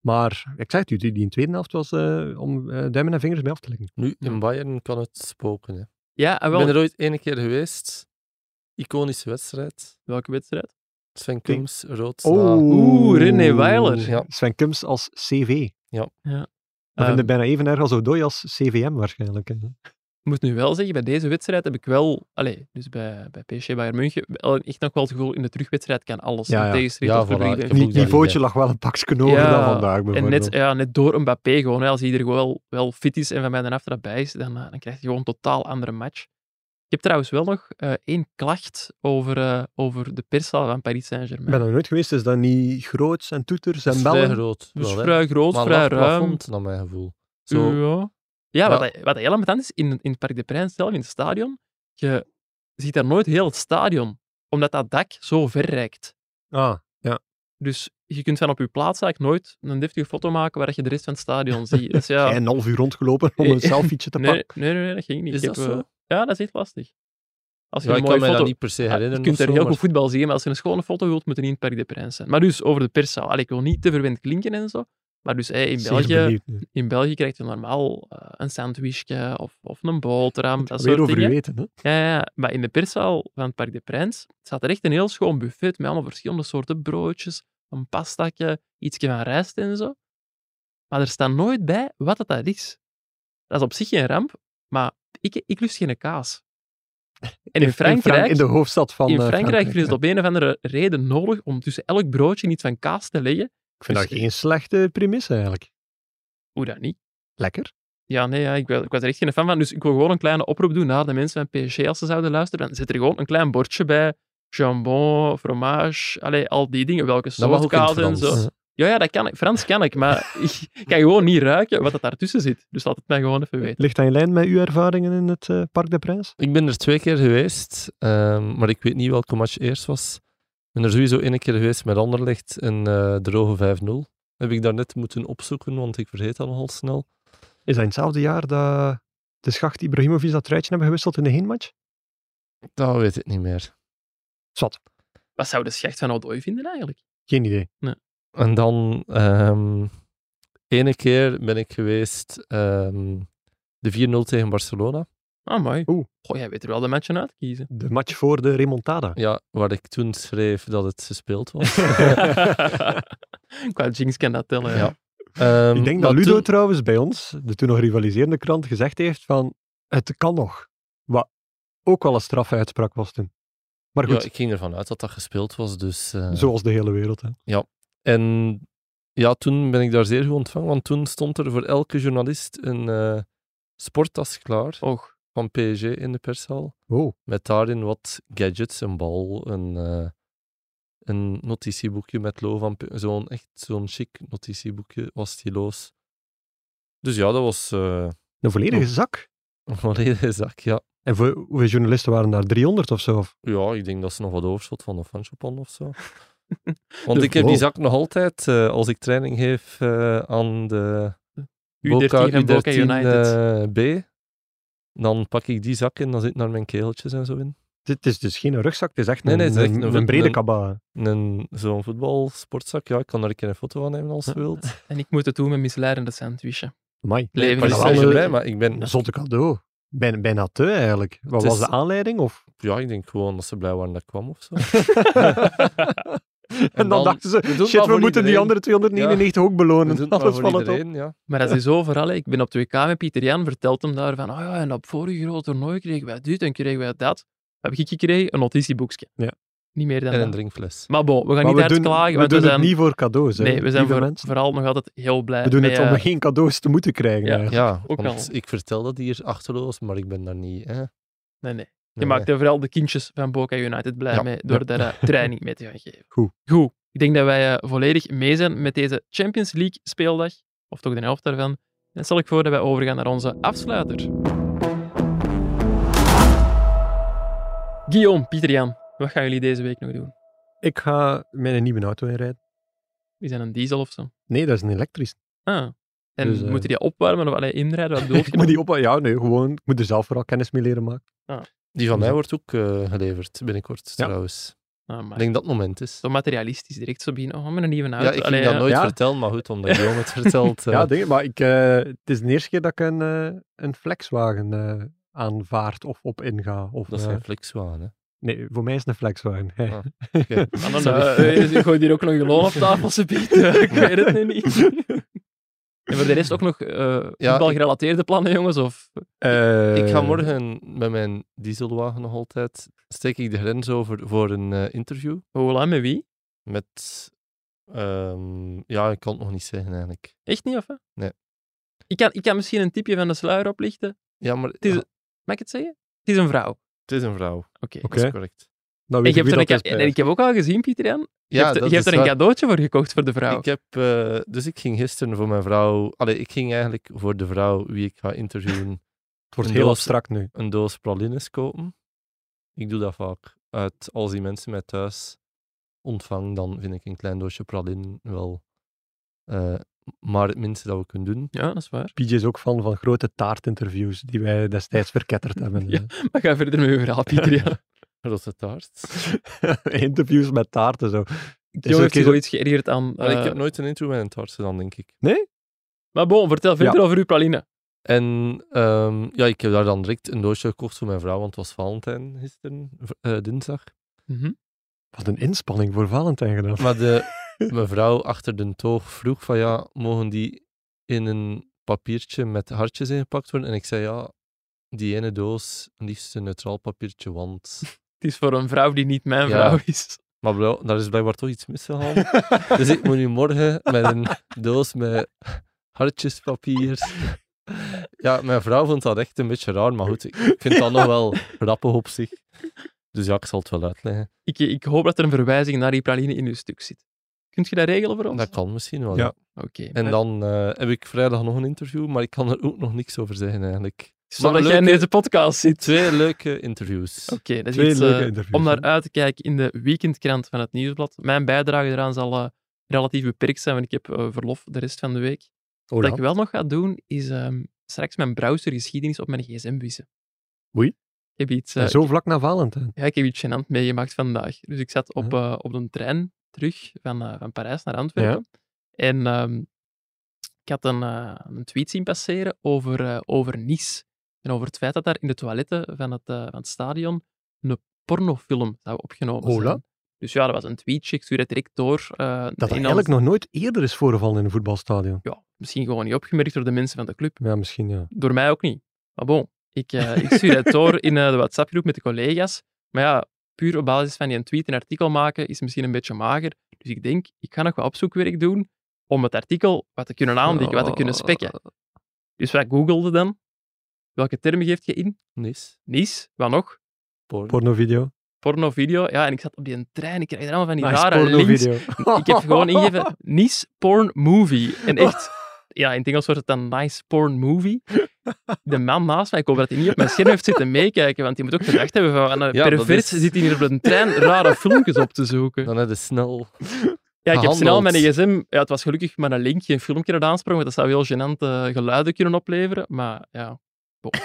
Maar, ik zeg het u, die, in de tweede helft was eh, om eh, duimen en vingers mee af te leggen. Nu, in Bayern kan het spoken. Hè. Ja, en Ik wel. ben er ooit ene keer geweest. Iconische wedstrijd. Welke wedstrijd? Sven Kums, rood. Oeh, René Weiler. Ja. Sven Kums als CV. Ja. Ja. Dat vind ik bijna even erg als Odoi als CVM waarschijnlijk. hè. Ik moet nu wel zeggen, bij deze wedstrijd heb ik wel, allez, dus bij, bij PSG Bayern München, wel echt nog wel het gevoel, in de terugwedstrijd kan alles. Ja, ja. tegenstelling Ja, voilà, dat niveautje lag wel een pakje Ja, dan vandaag En net, ja, net door Mbappé gewoon, hè, als hij er wel, wel fit is en van mij de aftrap bij is, dan, eh, dan krijg je gewoon een totaal andere match. Ik heb trouwens wel nog eh, één klacht over, eh, over de perszaal van Paris Ik Saint-Germain. ben er nooit geweest, is dat niet groots en toeters en is vrij bellen? groot. Dus wel, hè. vrij groot, Maar vrij ruim. plafond, naar mijn gevoel. Zo, Ja, ja wat, Ja. heel ambetant is, in, in het Parc des Princes zelf, in het stadion, je ziet daar nooit heel het stadion, omdat dat dak zo ver reikt. Ah, ja. Dus je kunt van op je plaats eigenlijk nooit een deftige foto maken waar je de rest van het stadion ziet. Dus ja, een half uur rondgelopen om een selfietje te pakken. nee, nee, nee, dat ging niet. Is dat heb, zo? eh, ja, dat is echt lastig. Als je ja, een mooie foto... dat niet per se Ja, herinneren. je kunt er heel maar- goed voetbal zien, maar als je een schone foto wilt, moet er niet in het Parc des Princes zijn. Maar dus, over de perszaal. Allee, ik wil niet te verwend klinken en zo. Maar dus hey, in, België, in België krijg je normaal eh, een sandwichje of, of een boterham. Dat Weer soort over dingen. weten, hè? Ja, ja, maar in de perszaal van het Parc des Princes staat er echt een heel schoon buffet met allemaal verschillende soorten broodjes, een pastaatje, ietsje van rijst en zo. Maar er staat nooit bij wat het dat is. Dat is op zich geen ramp, maar ik, ik lust geen kaas. En in Frank- Frankrijk, in de hoofdstad van in eh, Frankrijk vinden ze het op een of andere reden nodig om tussen elk broodje iets van kaas te leggen. Ik vind Dus- dat geen slechte premisse eigenlijk. Hoe dat niet? Lekker. Ja, nee, ja, ik, was, ik was er echt geen fan van. Dus ik wil gewoon een kleine oproep doen naar de mensen van PSG als ze zouden luisteren. Dan zet er gewoon een klein bordje bij. Jambon, fromage, allee, al die dingen. Welke soort en zo. Ja, ja, dat kan ik. Frans kan ik, maar ik kan gewoon niet ruiken wat het daartussen zit. Dus laat het mij gewoon even weten. Ligt dat in lijn met uw ervaringen in het eh, Parc des Princes? Ik ben er twee keer geweest, ehm, maar ik weet niet welke match eerst was. Ik ben er sowieso één keer geweest met Anderlecht en eh droge 5-0. Heb ik daar net moeten opzoeken, want ik vergeet dat nogal snel. Is dat in hetzelfde jaar dat de Schacht Ibrahimovic dat truitje hebben gewisseld in de heenmatch? Dat weet ik niet meer. Zwat. Wat zou de schecht van Odoi vinden eigenlijk? Geen idee. En dan, ehm ene keer ben ik geweest, ehm, de 4-0 tegen Barcelona. Ah, mooi. Oeh. Goh, jij weet er wel de matchen uit te kiezen. De match voor de remontada. Ja, waar ik toen schreef dat het gespeeld was. Qua Jinx kan dat tellen. Ja. Ehm, Ik denk dat Ludo toen- trouwens bij ons, de toen nog rivaliserende krant, gezegd heeft van het kan nog. Wat ook wel een strafuitspraak was toen. Maar Ja, goed, ik ging ervan uit dat dat gespeeld was, dus... eh, zoals de hele wereld. Hè. En ja, toen ben ik daar zeer goed ontvangen, want toen stond er voor elke journalist een eh, sporttas klaar Och, van PSG in de perszaal. Oh, Met daarin wat gadgets, een bal, een, eh, een notitieboekje met lo van zo'n echt zo'n chic notitieboekje, was stiloos. Dus ja, dat was eh, een volledige Oh. zak. een volledige zak, ja. En voor, hoeveel journalisten waren daar? 300 of zo? Of? Ja, ik denk dat ze nog wat overschot van de fanshop of zo. Want ik heb die zak nog altijd eh, als ik training geef eh, aan de U13 van Boca United. B. Dan pak ik die zak en dan zit naar mijn keeltjes en zo in. Het is dus geen rugzak, het is echt Nee, een, nee, het is echt een, een- een brede een- kaba. Een, zo'n voetbalsportzak, ja, ik kan er een keer een foto van nemen als je wilt. En ik moet het doen met misleidende sandwichen. Amai. Leven Maar is een- erbij, maar ik ben... Een zotte cadeau. Bijna, bijna te eigenlijk. Wat was de aanleiding? Of? Ja, ik denk gewoon dat ze blij waren dat ik kwam of zo. en dan, dan- dachten ze, shit, we moeten die andere 299 ook belonen. Alles voor van het op. iedereen, ja. Maar dat is overal. Ik ben op 2K met Pieter Jan, vertelt hem daar van, oh ja, en op vorige grote toernooi kregen wij dit en kregen wij dat. Wat heb ik gekregen? Een notitieboekje. Ja. Niet meer dan En een dat. drinkfles. Maar bon, we gaan Maar niet hard doen, klagen, we want doen we zijn... het niet voor cadeaus. hè, nee, we zijn voor- vooral nog altijd heel blij We doen met, het om eh, geen cadeaus te moeten krijgen. Ja. Ja, ook want wel. ik vertel dat hier achterloos, maar ik ben daar niet. Hè. Nee, nee. Je maakt er vooral de kindjes van Boca United blij Ja. mee door daar eh, training mee te gaan geven. Goed. Goed. Ik denk dat wij eh, volledig mee zijn met deze Champions League speeldag, of toch de helft daarvan. En stel ik voor dat wij overgaan naar onze afsluiter. Guillaume, Pieter Jan, wat gaan jullie deze week nog doen? Ik ga een nieuwe auto inrijden. Is dat een diesel of zo? Nee, dat is een elektrisch. Ah. En Dus, eh, moeten die opwarmen of alleen inrijden? Wat ik moet die op... Ja, nee, gewoon. Ik moet er zelf vooral kennis mee leren maken. Die van mij wordt ook eh, geleverd binnenkort, Ja. trouwens. Ah, Ik denk dat het moment is. zo materialistisch, direct zo beginnen. Oh, met een nieuwe auto. Ja, ik ging Allee, dat nooit ja. vertellen, maar goed, omdat Guillaume het vertelt. eh, Ja, denk, ik, maar ik, eh, het is de eerste keer dat ik een, eh, een flexwagen eh, aanvaard of op inga. Of, dat is geen flexwagen, hè. nee, voor mij is het een flexwagen. Ah. Oké. Ah, dan uh, gooi hier ook nog je loon op tafel, ze biedt. ik weet het nu niet. En voor de rest ook nog eh voetbalgerelateerde plannen, jongens? Of... Eh, Ik ga morgen met mijn dieselwagen nog altijd, steek ik de grens over voor een eh, interview Hoe lang, met wie? met, ehm, ja, ik kan het nog niet zeggen eigenlijk. Echt niet, of wat? Nee. Ik kan, ik kan misschien een tipje van de sluier oplichten. Ja, maar Het is, ja, Mag ik het zeggen? Het is een vrouw. het is een vrouw, Oké. Oké. dat is correct. Dan En je hebt er een en ik heb ook al gezien, Pieter Jan. Je Ja, hebt, je hebt er een waar. cadeautje voor gekocht voor de vrouw. Ik heb, eh, dus ik ging gisteren voor mijn vrouw, allee, ik ging eigenlijk voor de vrouw wie ik ga interviewen, Het wordt een heel doos- abstract nu. een doos pralines kopen. Ik doe dat vaak. Uit, als die mensen mij thuis ontvang, dan vind ik een klein doosje pralin wel eh, maar het minste dat we kunnen doen. Ja, dat is waar. PJ is ook fan van grote taartinterviews die wij destijds verketterd hebben. Ja. Maar ga verder met je verhaal, Pieter. Grote taart. Interviews met taarten zo. Jongen heeft zich ook ooit geërgerd aan... Ik eh, heb nooit een interview met een taart gedaan, denk ik. Maar bon, vertel verder Ja. over uw praline. En ehm, ja, ik heb daar dan direct een doosje gekocht voor mijn vrouw, want het was Valentijn gisteren, eh, dinsdag. Mhm. Wat een inspanning voor Valentijn gedaan. Maar de mevrouw achter de toog vroeg van ja, mogen die in een papiertje met hartjes ingepakt worden? En ik zei ja, die ene doos, liefst een neutraal papiertje, want... Het is voor een vrouw die niet mijn Ja. vrouw is. Maar bro, daar is blijkbaar toch iets misgegaan. dus ik moet nu morgen met een doos met hartjespapier... Ja, mijn vrouw vond dat echt een beetje raar, maar goed, ik vind dat nog wel grappig op zich. Dus ja, ik zal het wel uitleggen. Ik, ik hoop dat er een verwijzing naar die praline in uw stuk zit. Kunt je dat regelen voor ons? Dat kan misschien wel. Ja. ja. Oké. En dan eh, heb ik vrijdag nog een interview, maar ik kan er ook nog niks over zeggen eigenlijk. Zodat maar jij in deze podcast zit. Twee leuke interviews. Oké, dat is Twee iets leuke interviews, om naar uit te kijken in de weekendkrant van het Nieuwsblad. Mijn bijdrage eraan zal eh, relatief beperkt zijn, want ik heb eh, verlof de rest van de week. Oh, Wat ja. ik wel nog ga doen, is ehm, straks mijn browsergeschiedenis op mijn gsm wissen. Oei. Ik heb iets, zo vlak na Valentijn. ja, ik heb iets gênant meegemaakt vandaag. Dus ik zat op, Ja. eh, op een trein terug van, eh, van Parijs naar Antwerpen. En ehm, ik had een, een tweet zien passeren over, eh, over Nice. En over het feit dat daar in de toiletten van het, eh, van het stadion een pornofilm zou opgenomen Hola. zijn. Dus ja, dat was een tweetje. Ik stuur het direct door. eh, Dat dat en eigenlijk nog nooit eerder is voorgevallen in een voetbalstadion. Ja, misschien gewoon niet opgemerkt door de mensen van de club. Ja, misschien ja. Door mij ook niet. Maar bon, ik, eh, ik stuur het door in de WhatsApp-groep met de collega's. Maar ja, puur op basis van die een tweet een artikel maken is misschien een beetje mager. Dus ik denk, ik ga nog wat opzoekwerk doen om het artikel wat te kunnen aandikken, wat te kunnen spekken. Dus wij googelden dan. Welke termen geeft je in? Nice. Nice, wat nog? Porno. Pornovideo. Pornovideo. Ja, en ik zat op die trein, ik kreeg er allemaal van die Nice, rare links. Ik heb gewoon ingegeven Nice Porn Movie. En echt, ja, in het Engels wordt het dan Nice Porn Movie. De man naast mij, ik hoop dat hij niet op mijn scherm heeft zitten meekijken, want die moet ook gedacht hebben van, een Ja, is- zit hier op een trein rare filmpjes op te zoeken. Dan heb je snel... Ja, ik heb snel mijn gsm... Ja, het was gelukkig maar een linkje, een filmpje dat aansprong, want dat zou heel gênante geluiden kunnen opleveren. Maar ja, bon.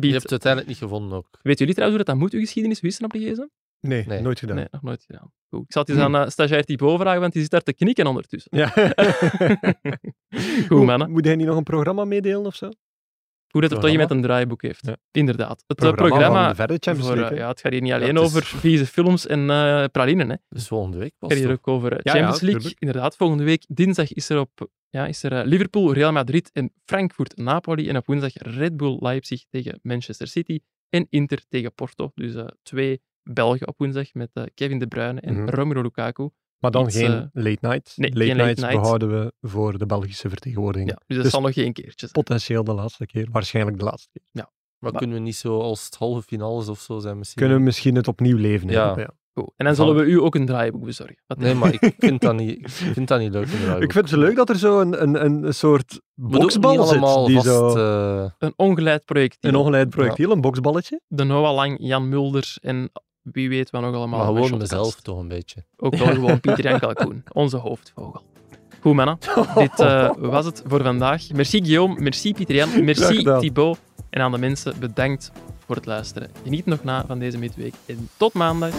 Je hebt het uiteindelijk niet gevonden ook. Weet jullie trouwens hoe dat, dat moet, uw geschiedenis wissen op de gsm? Nee, Nee. nooit gedaan. Nee, nog nooit gedaan. Goed. Ik zal het eens aan uh, stagiair Thibaut vragen, want die zit daar te knikken ondertussen. Ja. Goed, mannen. Moet hij niet nog een programma meedelen of zo? Hoe dat er toch iemand een draaiboek heeft. Ja. Inderdaad. Het eh, Programma Champions voor, eh, League, ja, het gaat hier niet Ja, alleen het is- over vieze films en eh pralinen. Hè. Dus volgende week Het pas gaat hier ook over Champions League. Inderdaad, volgende week dinsdag is er, op, ja, is er Liverpool, Real Madrid en Frankfurt, Napoli. En op woensdag Red Bull Leipzig tegen Manchester City en Inter tegen Porto. Dus twee Belgen op woensdag met Kevin De Bruyne en Mhm. Romelu Lukaku. Maar dan Iets, geen eh, late night. nee, late geen late nights night. behouden we voor de Belgische vertegenwoordiging. Ja, dus dat Dus zal nog geen keertje zijn. Potentieel de laatste keer. Waarschijnlijk de laatste keer. Maar Maar- kunnen we niet zo als het halve finales of zo zijn misschien? Kunnen we misschien het opnieuw leven. hè? Ja. Goed. En dan zullen we u ook een draaiboek bezorgen. Wat Nee, maar ik vind dat niet, ik vind dat niet leuk. Ik vind het leuk dat er zo een, een, een, soort boksbal allemaal zit. Die vast, zo, eh, Een ongeleid projectiel. een ongeleid projectiel, een boksballetje. De Noah Lang, Jan Mulder en wie weet wat nog allemaal. maar gewoon mezelf toch een beetje. Ook wel gewoon Pieter Jan Kalkoen, onze hoofdvogel. Goed, mannen. Dit eh, was het voor vandaag. Merci Guillaume, merci Pieter Jan, merci. Thibaut. En aan de mensen, bedankt voor het luisteren. Geniet nog na van deze midweek en tot maandag.